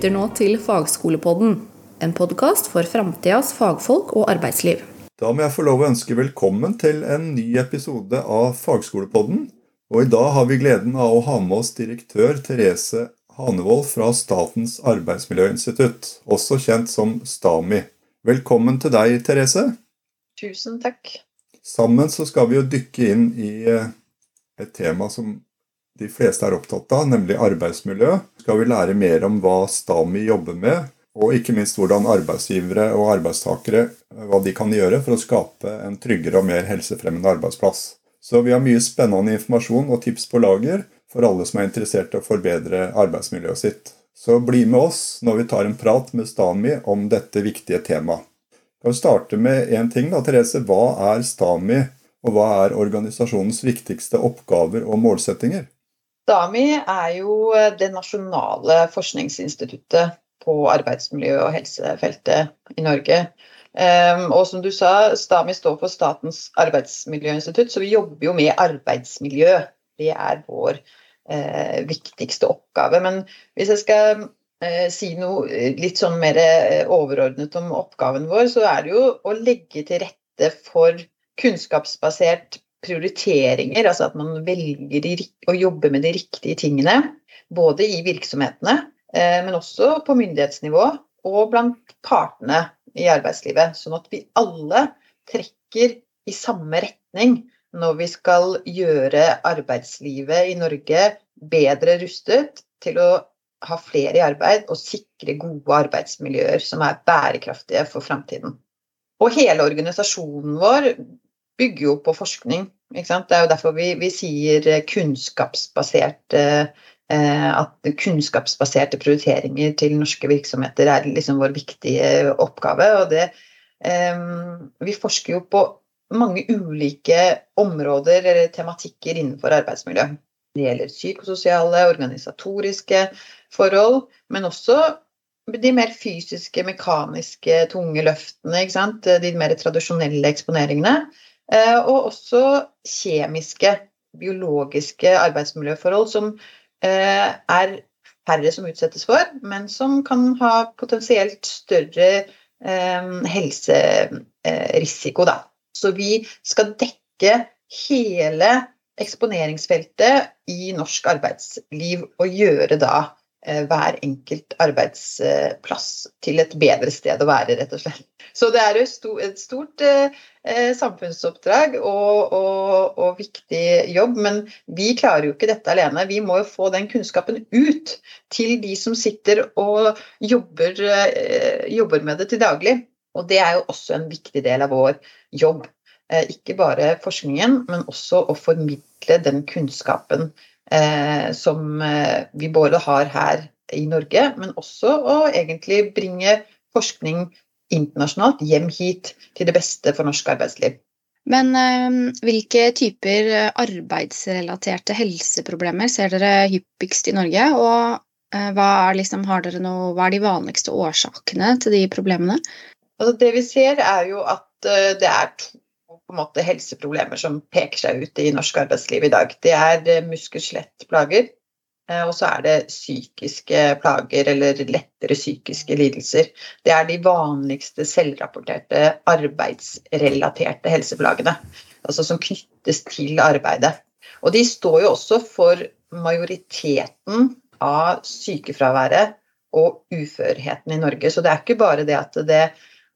lytter nå til Fagskolepodden, en podkast for framtidas fagfolk og arbeidsliv. Da må jeg få lov å ønske velkommen til en ny episode av Fagskolepodden. Og i dag har vi gleden av å ha med oss direktør Therese Hanevold fra Statens arbeidsmiljøinstitutt, også kjent som STAMI. Velkommen til deg, Therese. Tusen takk. Sammen så skal vi jo dykke inn i eh, et tema som de fleste er opptatt av, nemlig arbeidsmiljø. Skal vi lære mer om hva STAMI jobber med, og ikke minst hvordan arbeidsgivere og arbeidstakere hva de kan gjøre for å skape en tryggere og mer helsefremmende arbeidsplass. Så vi har mye spennende informasjon og tips på lager for alle som er interessert i å forbedre arbeidsmiljøet sitt. Så bli med oss når vi tar en prat med STAMI om dette viktige temaet. Vi starte med én ting, da, Therese. Hva er STAMI, og hva er organisasjonens viktigste oppgaver og målsettinger? DAMI er jo eh, det nasjonale forskningsinstituttet på arbeidsmiljø- og helsefeltet i Norge. Um, og som du sa, STAMI står for Statens arbeidsmiljøinstitutt, så vi jobber jo med arbeidsmiljø. Det er vår eh, viktigste oppgave. Men hvis jeg skal eh, si noe litt sånn mer overordnet om oppgaven vår, så er det jo å legge til rette for kunnskapsbasert prioriteringer, altså at man velger å jobbe med de riktige tingene. Både i virksomhetene, eh, men også på myndighetsnivå og blant partene i arbeidslivet. Sånn at vi alle trekker i samme retning når vi skal gjøre arbeidslivet i Norge bedre rustet til å ha flere i arbeid og sikre gode arbeidsmiljøer som er bærekraftige for framtiden. Og hele organisasjonen vår bygger jo på forskning. Det er jo derfor vi, vi sier kunnskapsbasert eh, at kunnskapsbaserte prioriteringer til norske virksomheter er liksom vår viktige oppgave. og det, eh, Vi forsker jo på mange ulike områder eller tematikker innenfor arbeidsmiljø. Det gjelder psykososiale, organisatoriske forhold, men også de mer fysiske, mekaniske, tunge løftene. De mer tradisjonelle eksponeringene. Eh, og også kjemiske, biologiske arbeidsmiljøforhold som eh, er færre som utsettes for, men som kan ha potensielt større eh, helserisiko. Da. Så vi skal dekke hele eksponeringsfeltet i norsk arbeidsliv og gjøre da hver enkelt arbeidsplass til et bedre sted å være, rett og slett. Så det er jo et stort eh, eh, samfunnsoppdrag og, og, og, viktig jobb, men vi klarer jo ikke dette alene. Vi må jo få den kunnskapen ut til de som sitter og jobber, jobber med det til daglig. Og det er jo også en viktig del av vår jobb. Ikke bare forskningen, men også å formidle den kunnskapen eh, som eh, vi både har her i Norge, men også å egentlig bringe forskning internasjonalt hjem hit til det beste for norsk arbeidsliv. Men eh, hvilke typer arbeidsrelaterte helseproblemer ser dere hyppigst i Norge? Og eh, hva, er liksom, noe, hva er de vanligste årsakene til de problemene? Altså det vi ser, er jo at eh, det er to på en måte helseproblemer som peker seg ut i norsk arbeidsliv i dag. Det er eh, muskel-skjelettplager, eh, og så er det psykiske plager eller lettere psykiske lidelser. Det er de vanligste selvrapporterte arbeidsrelaterte helseplagene, altså som knyttes til arbeidet. Og de står jo også for majoriteten av sykefraværet og uførheten i Norge. Så det er ikke bare det at det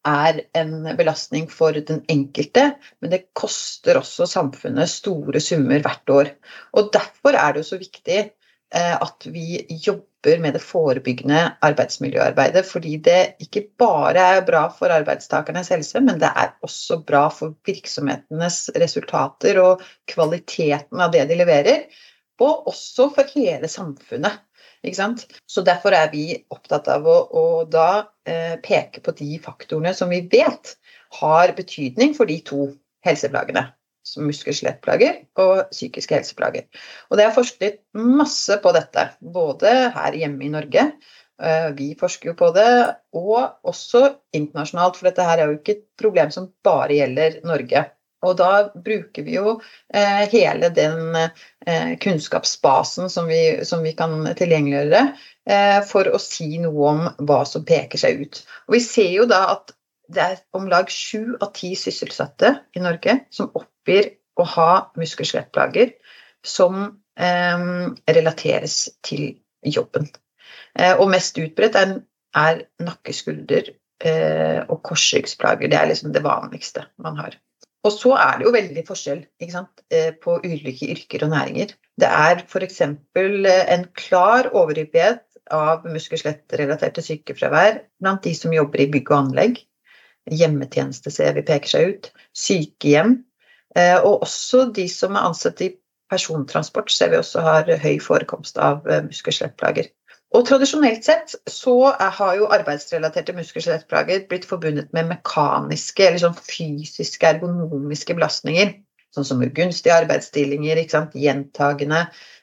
er en belastning for den enkelte, men det koster også samfunnet store summer hvert år. Og Derfor er det jo så viktig eh, at vi jobber med det forebyggende arbeidsmiljøarbeidet. Fordi det ikke bare er bra for arbeidstakernes helse, men det er også bra for virksomhetenes resultater og kvaliteten av det de leverer. Og også for hele samfunnet. Så Derfor er vi opptatt av å, å da eh, peke på de faktorene som vi vet har betydning for de to helseplagene. Som muskel-skjelettplager og psykiske helseplager. Og Det er forsket masse på dette, både her hjemme i Norge, eh, vi forsker jo på det, og også internasjonalt. For dette her er jo ikke et problem som bare gjelder Norge. Og da bruker vi jo eh, hele den eh, kunnskapsbasen som vi, som vi, kan tilgjengeliggjøre, for å si noe om hva som peker seg ut. Og vi ser jo da at det er om lag sju av ti sysselsatte i Norge som oppgir å ha muskel- og skjelettplager som eh, relateres til jobben. Eh, og mest utbredt er, er nakke, skulder eh, og korsryggsplager. Det er liksom det vanligste man har. Og så er det jo veldig forskjell sant, på ulike yrker og næringer. Det er f.eks. Eh, en klar overhyppighet av muskel-skjelett-relaterte sykefravær blant de som jobber i bygg og anlegg. Hjemmetjeneste ser vi peker seg ut. Sykehjem. Eh, og også de som er ansatt i persontransport, ser vi også har høy forekomst av muskel-skjelettplager. Og tradisjonelt sett så har jo arbeidsrelaterte muskel-skjelettplager blitt forbundet med mekaniske eller sånn fysiske, ergonomiske belastninger. Sånn som ugunstige arbeidsstillinger, gjentagende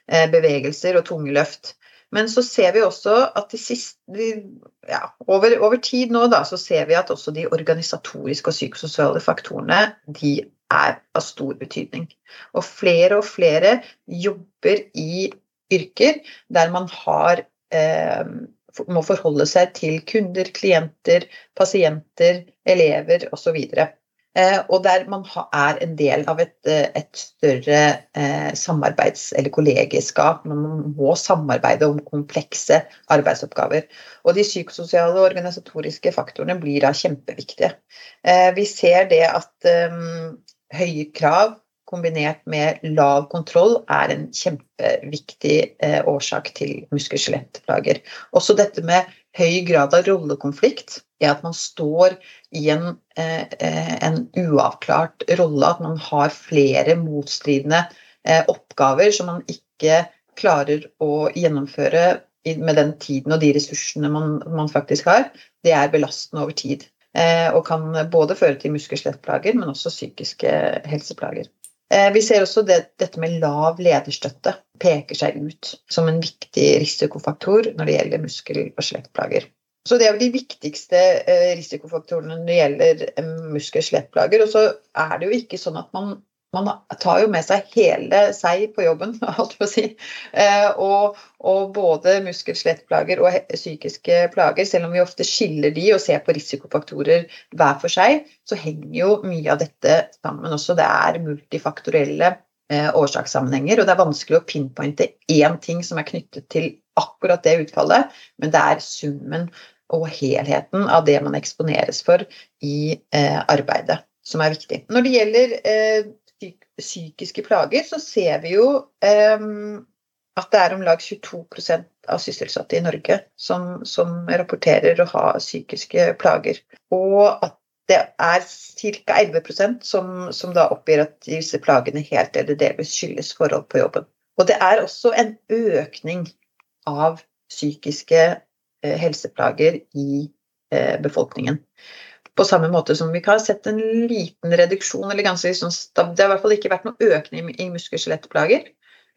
eh, bevegelser og tunge løft. Men så ser vi også at de siste, ja, over, over, tid nå da, så ser vi at også de organisatoriske og psykososiale faktorene de er av stor betydning. Og flere og flere jobber i yrker der man har må forholde seg til kunder, klienter, pasienter, elever osv. Eh, og der man er en del av et, eh, et større samarbeids- eller kollegieskap. Man må samarbeide om komplekse arbeidsoppgaver. Og de psykososiale og organisatoriske faktorene blir da kjempeviktige. Vi ser det at høye krav kombinert med lav kontroll er en kjempeviktig eh, årsak til muskel-skjelettplager. Også dette med høy grad av rollekonflikt, er at man står i en, eh, eh, en uavklart rolle, at man har flere motstridende oppgaver som man ikke klarer å gjennomføre med den tiden og de ressursene man, man faktisk har. Det er belastende over tid. Og kan både føre til muskel-skjelettplager, men også psykiske helseplager. Eh, vi ser også det, dette med lav lederstøtte peker seg ut som en viktig risikofaktor når det gjelder muskel- og skjelettplager. Så det er de viktigste eh, risikofaktorene når det gjelder eh, muskel- og skjelettplager. Og så er det jo ikke sånn at man man tar jo med seg hele seg på jobben, holdt på å si. Eh, og, og både muskel-skjelettplager og psykiske plager, selv om vi ofte skiller de og ser på risikofaktorer hver for seg, så henger jo mye av dette sammen også. Det er multifaktorelle eh, årsakssammenhenger, og det er vanskelig å pinpointe én ting som er knyttet til akkurat det utfallet, men det er summen og helheten av det man eksponeres for i eh, arbeidet som er viktig. Når det gjelder psykiske plager, så ser vi jo um, at det er om lag 22% av sysselsatte i Norge som, som, rapporterer å ha psykiske plager. Og at det er ca. 11% som, som da oppgir at disse plagene helt eller delvis skyldes forhold på jobben. Og det er også en økning av psykiske eh, helseplager i eh, befolkningen. På samme måte som vi har sett en liten reduksjon, eller ganske liksom, Det har i hvert fall ikke vært noe økning i muskel- og skjelettplager.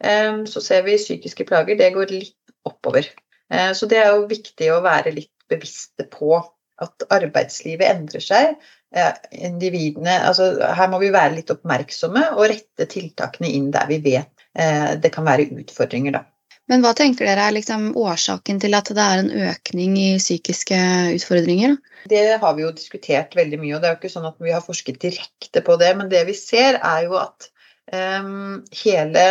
Ehm, så ser vi psykiske plager, det går litt oppover. Eh, så det er jo viktig å være litt bevisste på at arbeidslivet endrer seg. Individene, altså Her må vi være litt oppmerksomme og rette tiltakene inn der vi vet eh, det kan være utfordringer. da. Men hva tenker dere er liksom årsaken til at det er en økning i psykiske utfordringer? Det har vi jo diskutert veldig mye, og det er jo ikke sånn at vi har forsket direkte på det. Men det vi ser, er jo at um, hele,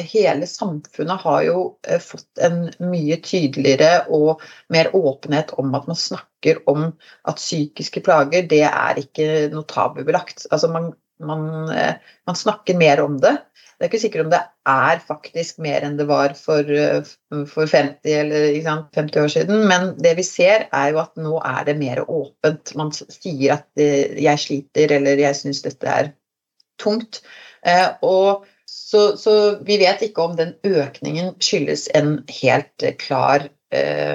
hele, samfunnet har jo uh, fått en mye tydeligere og mer åpenhet om at man snakker om at psykiske plager, det er ikke noe tabubelagt. Altså man, man, uh, man snakker mer om det. Det er ikke sikkert om det er faktisk mer enn det var for, eh, for 50 eller sant, 50 år siden, men det vi ser, er jo at nå er det mer åpent. Man sier at eh, 'jeg sliter', eller 'jeg syns dette er tungt'. Eh, og så, så, vi vet ikke om den økningen skyldes en helt klar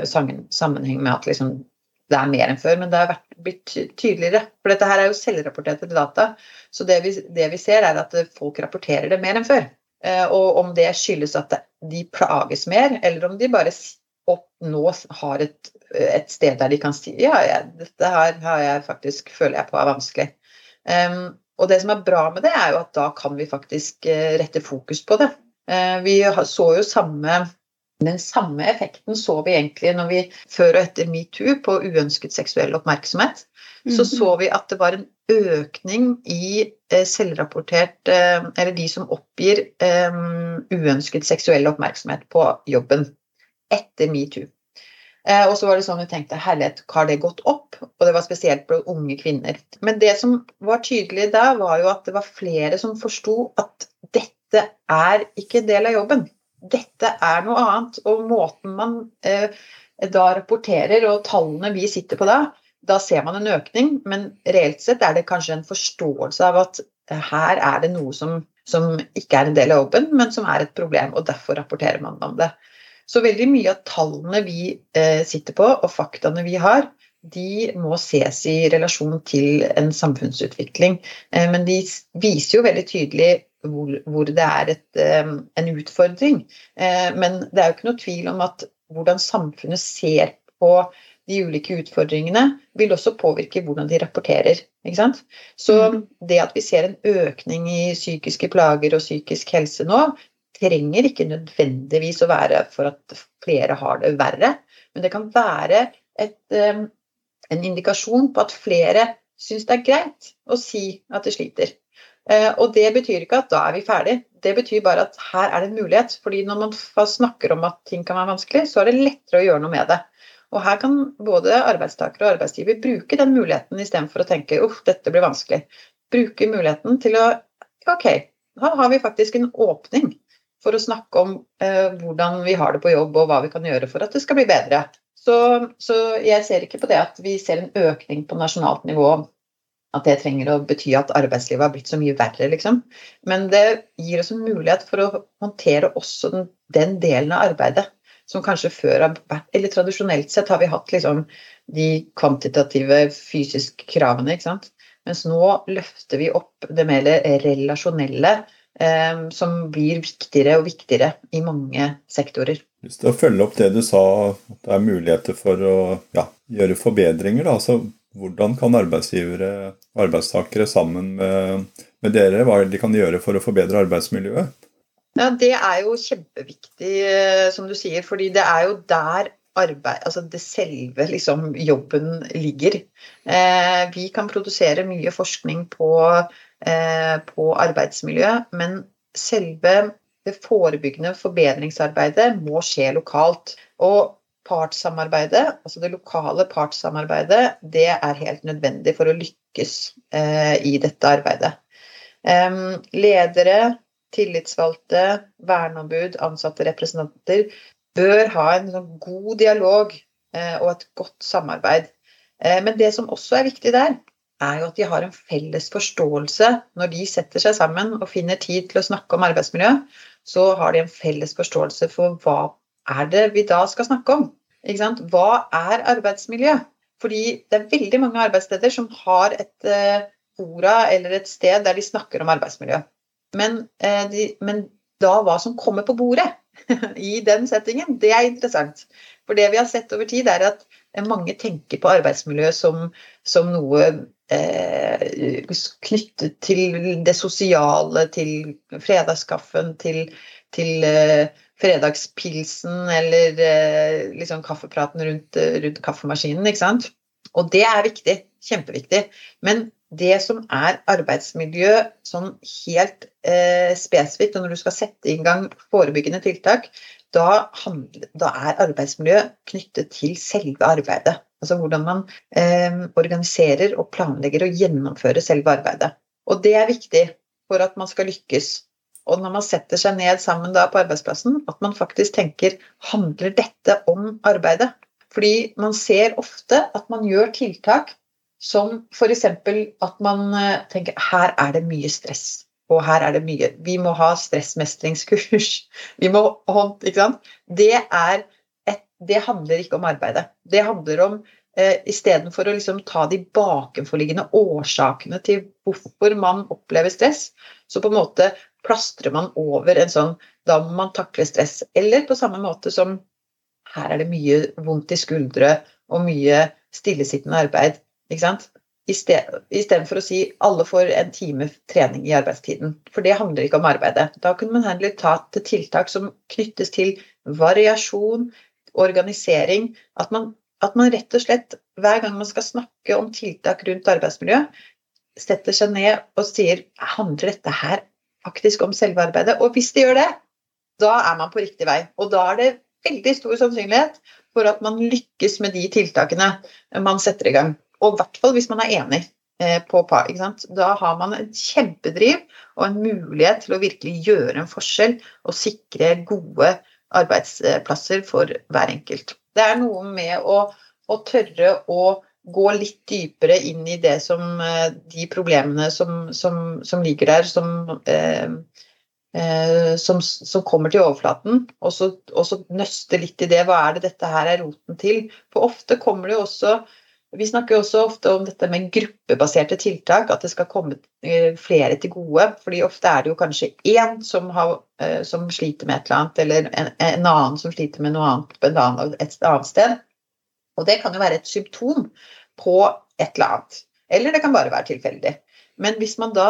sammenheng med at liksom, det er mer enn før, men det har vært, blitt tydeligere. For dette her er jo selvrapporterte data. Så det vi, det vi, ser, er at folk rapporterer det mer enn før. Eh, og om det skyldes at de plages mer, eller om de bare nå har et, et, sted der de kan si ja, ja dette her har jeg faktisk føler jeg på er vanskelig. Um, og det som er bra med det, er jo at da kan vi faktisk uh, rette fokus på det. Uh, vi så jo samme Den samme effekten så vi egentlig når vi før og etter metoo på uønsket seksuell oppmerksomhet. Så så vi at det var en økning i eh, selvrapportert eh, Eller de som oppgir eh, uønsket seksuell oppmerksomhet på jobben etter metoo. Og så var det sånn vi tenkte herlighet, har det gått opp? Og det var spesielt på unge kvinner. Men det som var tydelig da, var jo at det var flere som forsto at dette er ikke en del av jobben. Dette er noe annet. Og måten man eh, da rapporterer, og tallene vi sitter på da, da ser man en økning, men reelt sett er det kanskje en forståelse av at eh, her er det noe som, som ikke er en del av jobben, men som er et problem, og derfor rapporterer man om det. Så veldig mye av tallene vi eh, sitter på, og faktaene vi har, de må ses i relasjon til en samfunnsutvikling. Eh, men de viser jo veldig tydelig hvor, hvor det er et, eh, en utfordring. Men det er jo ikke noe tvil om at hvordan samfunnet ser på de ulike utfordringene, vil også påvirke hvordan de rapporterer. Så det at vi ser en økning i psykiske plager og psykisk helse nå, trenger ikke nødvendigvis å være for at flere har det verre, men det kan være et, en indikasjon på at flere syns det er greit å si at de sliter. Uh, og det betyr ikke at da er vi ferdig. Det betyr bare at her er det en mulighet. fordi når man snakker om at ting kan være vanskelig, så er det lettere å gjøre noe med det. Og her kan både arbeidstakere og arbeidsgiver bruke den muligheten istedenfor å tenke uff, dette blir vanskelig. Bruke muligheten til å ok, da har vi faktisk en åpning for å snakke om eh, hvordan vi har det på jobb og hva vi kan gjøre for at det skal bli bedre. Så, så, jeg ser ikke på det at vi ser en økning på nasjonalt nivå, at det trenger å bety at arbeidslivet har blitt så mye verre, liksom. Men det gir oss en mulighet for å håndtere også den, den delen av arbeidet som kanskje før har vært Eller tradisjonelt sett har vi hatt liksom de kvantitative fysiske kravene, ikke sant. Mens nå løfter vi opp det mer relasjonelle som blir viktigere og viktigere i mange sektorer. Hvis du følger opp det du sa, at det er muligheter for å ja, gjøre forbedringer. Da. Altså, hvordan kan arbeidsgivere og arbeidstakere sammen med, med dere, hva de kan gjøre for å forbedre arbeidsmiljøet? Ja, Det er jo kjempeviktig, eh, som du sier, fordi det er jo der arbeid, altså det selve liksom, jobben ligger. Eh, vi kan produsere mye forskning på Eh, på arbeidsmiljø, men selve det forebyggende forbedringsarbeidet må skje lokalt. Og partssamarbeidet, altså det lokale partssamarbeidet, det er helt nødvendig for å lykkes eh, i dette arbeidet. Ledere, tillitsvalgte, verneombud, ansatte representanter bør ha en sånn god dialog eh, og et godt samarbeid. Eh, men det som også er viktig der, er jo at de har en felles forståelse når de setter seg sammen og finner tid til å snakke om arbeidsmiljø. Så har de en felles forståelse for hva er det vi da skal snakke om. Hva er arbeidsmiljø? Fordi det er veldig mange arbeidssteder som har et uh, fora eller et sted der de snakker om arbeidsmiljø. Men, uh, de, men da hva som kommer på bordet i den settingen, det er interessant. For det vi har sett over tid, er at mange tenker på arbeidsmiljø som, som noe eh, knyttet til det sosiale, til fredagskaffen, til, til eh, fredagspilsen eller eh, liksom kaffepraten rundt, rundt, kaffemaskinen. ikke sant? Og det er viktig. Kjempeviktig. Men det som er arbeidsmiljø sånn helt eh, spesifikt, og når du skal sette i gang forebyggende tiltak, da, handler, da er arbeidsmiljø knyttet til selve arbeidet. Altså hvordan man eh, organiserer og planlegger og gjennomfører selve arbeidet. Og det er viktig for at man skal lykkes. Og når man setter seg ned sammen da på arbeidsplassen, at man faktisk tenker handler dette om arbeidet? Fordi man ser ofte at man gjør tiltak som f.eks. at man eh, tenker her er det mye stress. Og her er det mye Vi må ha stressmestringskurs. Vi må ikke sant? Det er det handler ikke om arbeidet. Det handler om eh, Istedenfor å liksom ta de bakenforliggende årsakene til hvorfor man opplever stress, så på en måte plastrer man over en sånn Da må man takle stress. Eller på samme måte som her er det mye vondt i skuldre og mye stillesittende arbeid. ikke sant? Istedenfor å si alle får en time trening i arbeidstiden. For det handler ikke om arbeidet. Da kunne man heller ta til tiltak som knyttes til variasjon, organisering. At man, at man rett og slett hver gang man skal snakke om tiltak rundt arbeidsmiljø, setter seg ned og sier handler dette her faktisk om selve arbeidet? Og hvis det gjør det, da er man på riktig vei. Og da er det veldig stor sannsynlighet for at man lykkes med de tiltakene man setter i gang. Og i hvert fall hvis man er enig eh, på. Da har man en kjempedriv og en mulighet til å virkelig gjøre en forskjell og sikre gode arbeidsplasser for hver enkelt. Det er noe med å, å tørre å gå litt dypere inn i det som eh, de problemene som, som, som ligger der, som, eh, eh, som, kommer til overflaten, og så, nøste litt i det. Hva er det dette her er roten til? For ofte kommer det jo også vi snakker også ofte om dette med gruppebaserte tiltak, at det skal komme eh, flere til gode. fordi ofte er det jo kanskje én som, har, som sliter med et eller annet, eller en, en, annen som sliter med noe annet på et annet sted. Og det kan jo være et symptom på et eller annet. Eller det kan bare være tilfeldig. Men hvis man da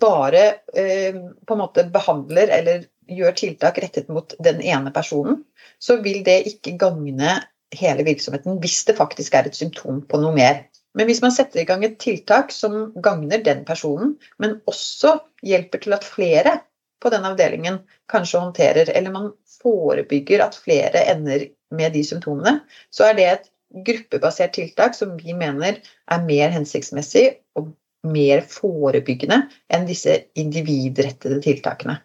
bare eh, på en måte behandler eller gjør tiltak rettet mot den ene personen, så vil det ikke gagne hele virksomheten hvis det faktisk er et symptom på noe mer. Men hvis man setter i gang et tiltak som gagner den personen, men også hjelper til at flere på den avdelingen kanskje håndterer, eller man forebygger at flere ender med de symptomene, så er det et gruppebasert tiltak som vi mener er mer hensiktsmessig og mer forebyggende enn disse individrettede tiltakene.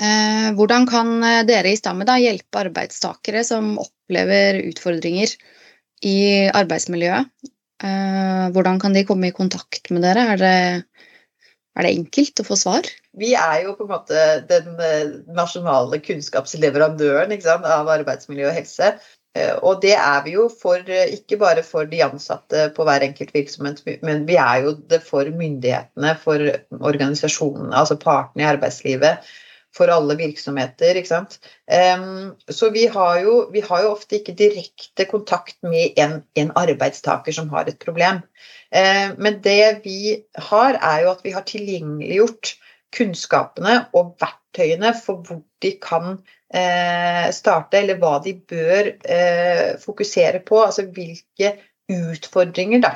Eh, hvordan kan eh, dere i Stammet hjelpe arbeidstakere som opplever utfordringer i arbeidsmiljøet? Eh, hvordan kan de komme i kontakt med dere? Er det, er det enkelt å få svar? Vi er jo på en måte den nasjonale kunnskapsleverandøren av arbeidsmiljø og helse. Og det er vi jo for, ikke bare for de ansatte på hver enkelt virksomhet, men vi er jo det for myndighetene, for organisasjonene, altså partene i arbeidslivet, for alle virksomheter. ikke sant? Så vi har jo, vi har jo ofte ikke direkte kontakt med en, en, arbeidstaker som har et problem. Uh, men det vi har, er jo at vi har tilgjengeliggjort kunnskapene og verktøyene for hvor de kan uh, starte, eller hva de bør uh, fokusere på. Altså hvilke utfordringer da,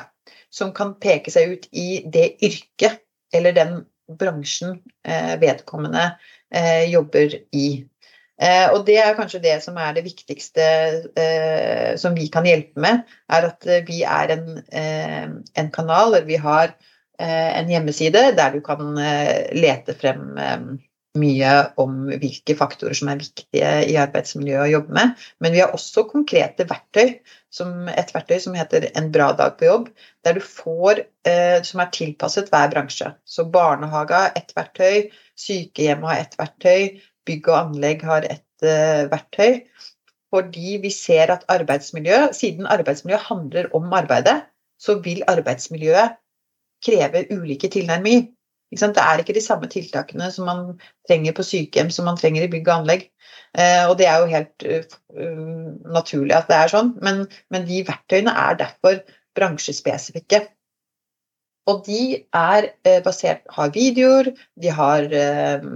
som kan peke seg ut i det yrket eller den bransjen vedkommende eh, vedkommende jobber i. Og det er kanskje det som er det viktigste som vi kan hjelpe med, er at vi er en, en kanal, eller vi har en hjemmeside der du kan lete frem mye om hvilke faktorer som er viktige i arbeidsmiljøet å jobbe med. Men vi har også konkrete verktøy, som et verktøy som heter En bra dag på jobb, der du får eh, som er tilpasset hver bransje. Så barnehaga, ett verktøy, sykehjem har ett verktøy, bygg og anlegg har ett eh, verktøy. Fordi vi ser at arbeidsmiljø, siden arbeidsmiljø handler om arbeidet, så vil arbeidsmiljøet kreve ulike tilnærminger. Det er ikke de samme tiltakene som man trenger på sykehjem som man trenger i bygg og anlegg. Eh, og det er jo helt uh, naturlig at det er sånn, men, men, de verktøyene er derfor bransjespesifikke. Og de er uh, basert har videoer, de har uh,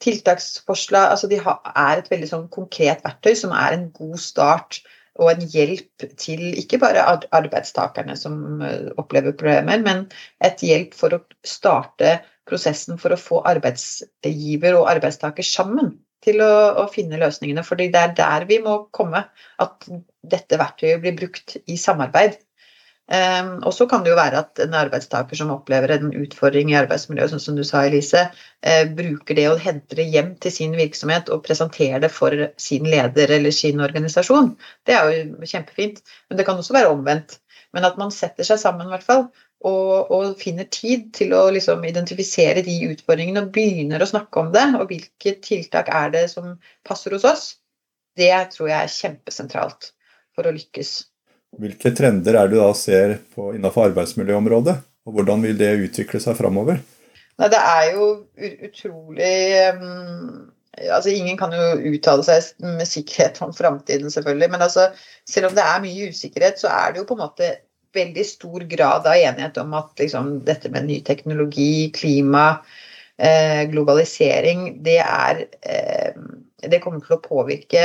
tiltaksforslag altså De er et veldig sånn konkret verktøy som er en god start og en hjelp til ikke bare arbeidstakerne som eh, opplever problemer, men et hjelp for å starte prosessen for å få arbeidsgiver og arbeidstaker sammen til å, å finne løsningene. fordi det er der vi må komme, at dette verktøyet blir brukt i samarbeid. Um, og så kan det jo være at en arbeidstaker som opplever en utfordring i arbeidsmiljøet, sånn som du sa, Elise, uh, bruker det og henter det hjem til sin virksomhet og presenterer det for sin leder eller sin organisasjon. Det er jo kjempefint. Men det kan også være omvendt. Men at man setter seg sammen, i hvert fall, og, og, finner tid til å liksom identifisere de utfordringene og begynner å snakke om det. Og hvilke tiltak er det som passer hos oss. Det tror jeg er kjempesentralt for å lykkes. Hvilke trender er det du da ser på innenfor arbeidsmiljøområdet, og hvordan vil det utvikle seg framover? Det er jo utrolig um, altså Ingen kan jo uttale seg med sikkerhet om framtiden, selvfølgelig. Men altså, selv om det er mye usikkerhet, så er det jo på en måte veldig stor grad av enighet om at liksom, dette med ny teknologi, klima, eh, globalisering, det er eh, Det kommer til å påvirke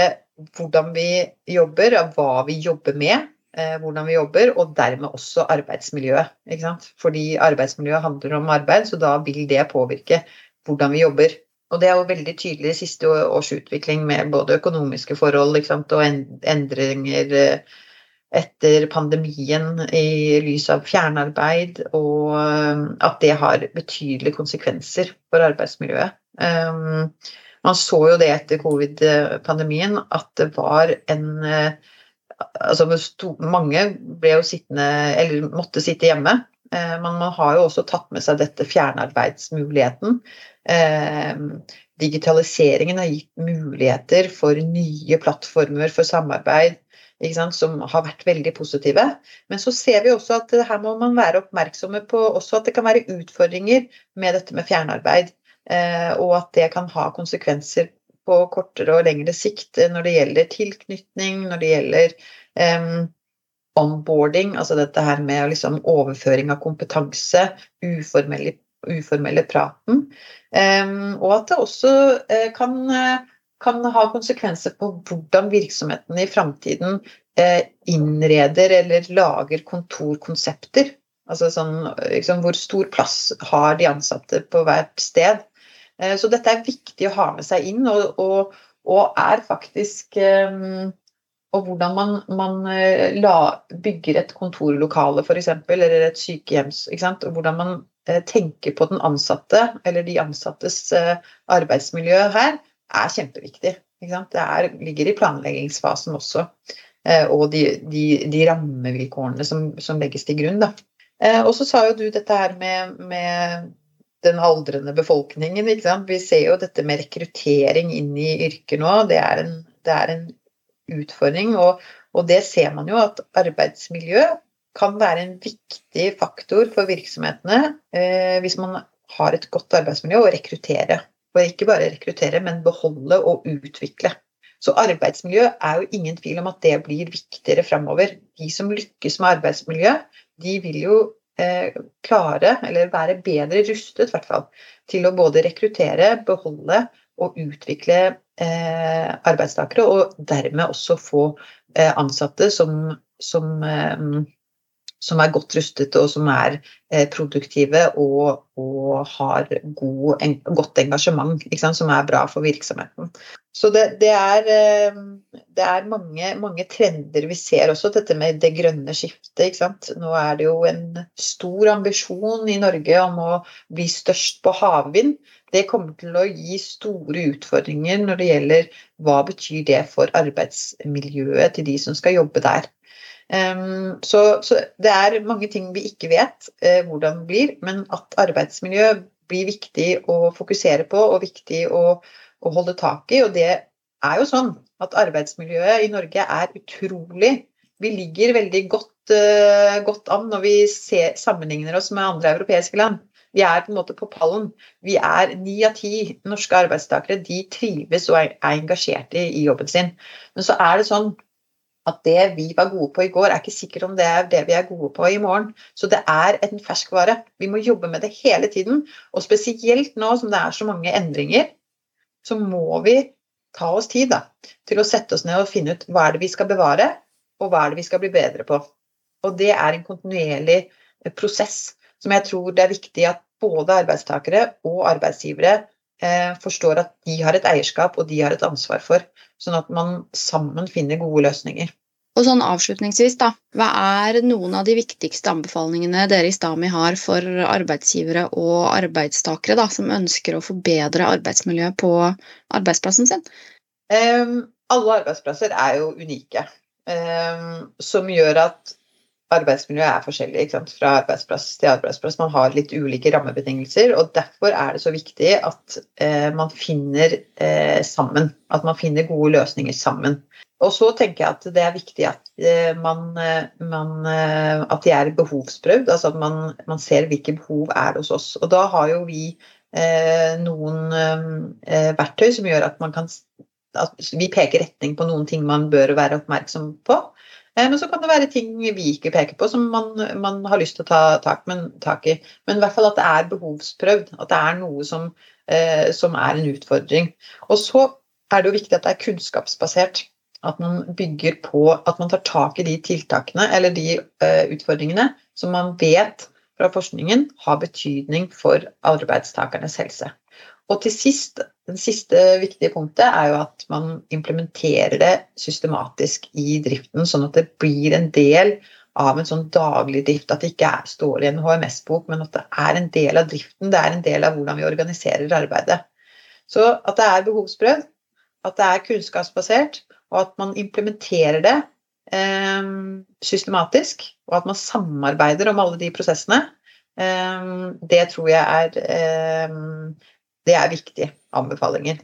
hvordan vi jobber, hva vi jobber med, hvordan vi jobber, og dermed også arbeidsmiljøet. Ikke sant? Fordi arbeidsmiljøet handler om arbeid, så da vil det påvirke hvordan vi jobber. Og det er jo veldig tydelig i siste års utvikling med både økonomiske forhold sant, og endringer eh, etter pandemien i lys av fjernarbeid, og eh, at det har betydelige konsekvenser for arbeidsmiljøet. Man så jo det etter covid-pandemien at det var en eh, Altså mange ble jo sittende, eller måtte sitte hjemme. Eh, men man har jo også tatt med seg dette fjernarbeidsmuligheten. Eh, digitaliseringen har gitt muligheter for nye plattformer for samarbeid som har vært veldig positive. Men så ser vi også at her må man være oppmerksomme på at det kan være utfordringer med dette med fjernarbeid. Eh, og at det kan ha konsekvenser på kortere og lengre sikt eh, når det gjelder tilknytning, når det gjelder um, onboarding, altså dette her med liksom overføring av kompetanse, uformelle, uformelle praten. Um, og at det også uh, kan, kan, ha konsekvenser på hvordan virksomhetene i framtiden uh, innreder eller lager kontorkonsepter. Altså sånn, liksom, hvor stor plass har de ansatte på hvert sted? Eh, så dette er viktig å ha med seg inn, og, og, og er faktisk um, Og hvordan man, man eh, la, bygger et kontorlokale, f.eks., eller et sykehjems. Og hvordan man tenker på den ansatte, eller de ansattes arbeidsmiljø her, er kjempeviktig. Det er, ligger i planleggingsfasen også. Og de, de, de rammevilkårene som, som, legges til grunn. Da. og så sa jo du dette her med, med den aldrende befolkningen. Ikke sant? Vi ser jo dette med rekruttering inn i yrker nå. Det er en, det er en utfordring. Og, og, det ser man jo at arbeidsmiljø kan være en viktig faktor for virksomhetene eh, hvis man har et godt arbeidsmiljø, og rekruttere. Og ikke bare rekruttere, men beholde og utvikle. Så arbeidsmiljø er jo ingen tvil om at det blir viktigere framover. De som lykkes med arbeidsmiljø, de vil jo klare, eller være bedre rustet i hvert fall, til å både rekruttere, beholde og utvikle eh, arbeidstakere, og dermed også få eh, ansatte som, som som er godt rustet og som er eh, produktive og, og har god, en, godt engasjement, som er bra for virksomheten. Så det, det, er, eh, det er mange, mange, trender vi ser også, dette med det grønne skiftet. Nå er det jo en stor ambisjon i Norge om å bli størst på havvind. Det kommer til å gi store utfordringer når det gjelder hva betyr det for arbeidsmiljøet til de som skal jobbe der. Så, så, det er mange ting vi ikke vet uh, hvordan det blir, men at arbeidsmiljø blir viktig å fokusere på og viktig å, å, holde tak i. Og det er jo sånn at arbeidsmiljøet i Norge er utrolig Vi ligger veldig godt, uh, godt an når vi ser, sammenligner oss med andre europeiske land. Vi er på en måte på pallen. Vi er Ni av ti norske arbeidstakere de trives og er, er engasjerte i jobben sin. Men så er det sånn at det vi var gode på i går, er ikke sikkert om det er det vi er gode på i morgen. Så det er en ferskvare. Vi må jobbe med det hele tiden. Og spesielt nå som det er så mange endringer, så må vi ta oss tid da, til å sette oss ned og finne ut hva er det vi skal bevare, og hva er det vi skal bli bedre på. Og det er en kontinuerlig eh, prosess som jeg tror det er viktig at både arbeidstakere og arbeidsgivere forstår at de har et eierskap og de har et ansvar for. Sånn at man sammen finner gode løsninger. Og sånn Avslutningsvis, da, hva er noen av de viktigste anbefalingene dere i Stami har for arbeidsgivere og arbeidstakere da, som ønsker å forbedre arbeidsmiljøet på arbeidsplassen sin? Um, alle arbeidsplasser er jo unike, um, som gjør at arbeidsmiljøet er forskjellig fra arbeidsplass til arbeidsplass. Man har litt ulike rammebetingelser, og derfor er det så viktig at eh, man finner eh, sammen. At man finner gode løsninger sammen. Og så tenker jeg at det er viktig at, eh, man, eh, man, eh, at de er behovsprøvd. Altså at man, man, ser hvilke behov er hos oss. Og da har jo vi eh, noen verktøy som gjør at man kan at vi peker retning på noen ting man bør være oppmerksom på. Eh, men så kan det være ting vi ikke peker på som man, man har lyst til å ta tak, men, tak, i. Men i hvert fall at det er behovsprøvd. At det er noe som, eh, som, er en utfordring. Og så er det jo viktig at det er kunnskapsbasert. at man bygger på at man tar tak i de tiltakene eller de eh, utfordringene som man vet fra forskningen har betydning for arbeidstakernes helse. Og til sist, den siste viktige punktet er jo at man implementerer det systematisk i driften, sånn at det blir en del av en sånn daglig drift. At det ikke er, står i en HMS-bok, men at det er en del av driften. Det er en del av hvordan vi organiserer arbeidet. Så at det er behovsprøvd, at det er kunnskapsbasert, og at man implementerer det eh, systematisk, og at man samarbeider om alle de prosessene, eh, det tror jeg er eh, det er viktige anbefalinger.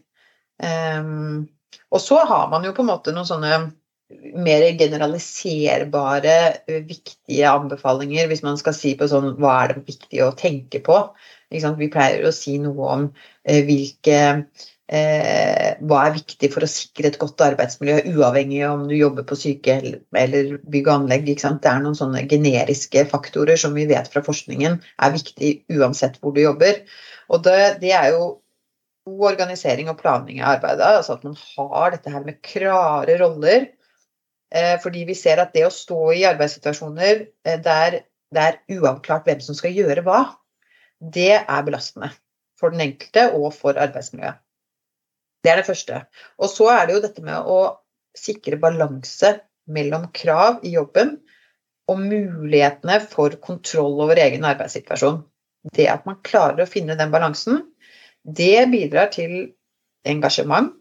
Um, og så har man jo på en måte noen sånne mer generaliserbare, viktige anbefalinger, hvis man skal si på sånn hva er det viktig å tenke på. Vi pleier å si noe om eh, hvilke eh, Hva er viktig for å sikre et godt arbeidsmiljø, uavhengig om du jobber på sykehjem eller bygg og anlegg. Det er noen sånne generiske faktorer som vi vet fra forskningen er viktig uansett hvor du jobber. Og det, det er jo god organisering og planlegging av arbeidet. altså At man har dette her med klare roller Eh, fordi vi ser at det å stå i arbeidssituasjoner eh, der det er uavklart hvem som skal gjøre hva, det er belastende for den enkelte og for arbeidsmiljøet. Det er det første. Og så er det jo dette med å sikre balanse mellom krav i jobben og mulighetene for kontroll over egen arbeidssituasjon. Det at man klarer å finne den balansen, det bidrar til engasjement,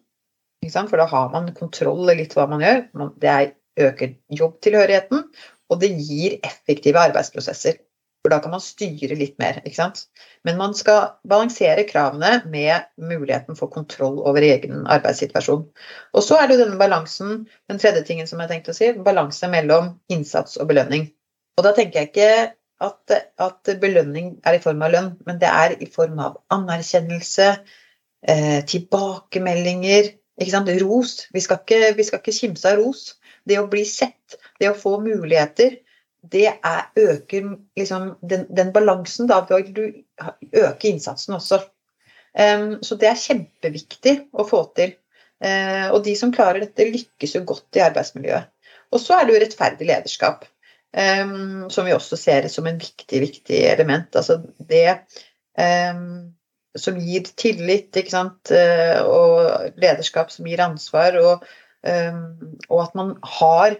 for da har man kontroll i litt hva man gjør. Det øker jobbtilhørigheten, og det gir effektive arbeidsprosesser. For da kan man styre litt mer. ikke sant? Men man skal balansere kravene med muligheten for kontroll over egen arbeidssituasjon. Og så er det jo denne balansen, den tredje tingen som jeg tenkte å si, balanse mellom innsats og belønning. Og da tenker jeg ikke at, at belønning er i form av lønn, men det er i form av anerkjennelse, eh, tilbakemeldinger, ikke sant? Ros. Vi skal ikke, vi ikke kimse av ros. Det å bli sett, det å få muligheter, det er, øker liksom den, den, balansen. Da vil du øke innsatsen også. Um, så det er kjempeviktig å få til. Uh, og de som klarer dette, lykkes jo godt i arbeidsmiljøet. Og så er det jo rettferdig lederskap, um, som vi også ser som en viktig, viktig element. Altså det um, som gir tillit, ikke sant, uh, og lederskap som gir ansvar. og og at man har,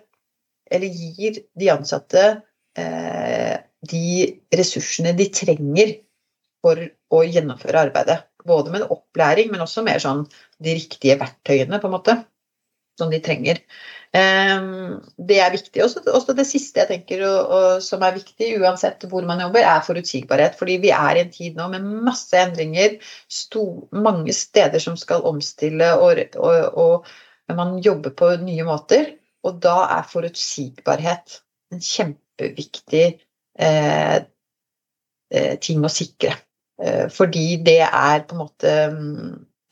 eller gir de ansatte eh, de ressursene de trenger for å gjennomføre arbeidet. Både med opplæring, men også mer sånn de riktige verktøyene, på en måte, som de trenger. Eh, det er viktig. Også det siste jeg tenker og, og, som er viktig, uansett hvor man jobber, er forutsigbarhet. Fordi vi er i en tid nå med masse endringer, sto, mange steder som skal omstille og, og, og man jobber på nye måter. Og da er forutsigbarhet en kjempeviktig eh, eh, ting å sikre. Eh, fordi det er på en måte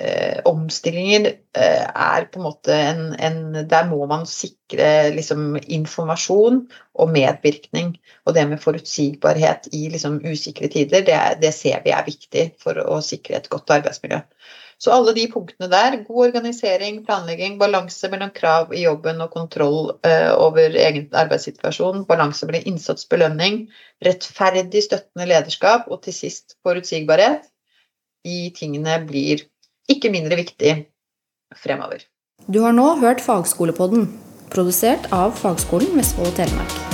eh, Omstillinger eh, er på en måte en, en, Der må man sikre liksom, informasjon og medvirkning. Og det med forutsigbarhet i liksom, usikre tider, det, det ser vi er viktig for å sikre et godt arbeidsmiljø. Så alle de punktene der, god organisering, planlegging, balanse mellom krav i jobben og kontroll eh, over egen arbeidssituasjon, balanse mellom innsats, belønning, rettferdig støttende lederskap og til sist forutsigbarhet, de tingene blir ikke mindre viktig fremover. Du har nå hørt Fagskolepodden, produsert av Fagskolen Vestfold og Telemark.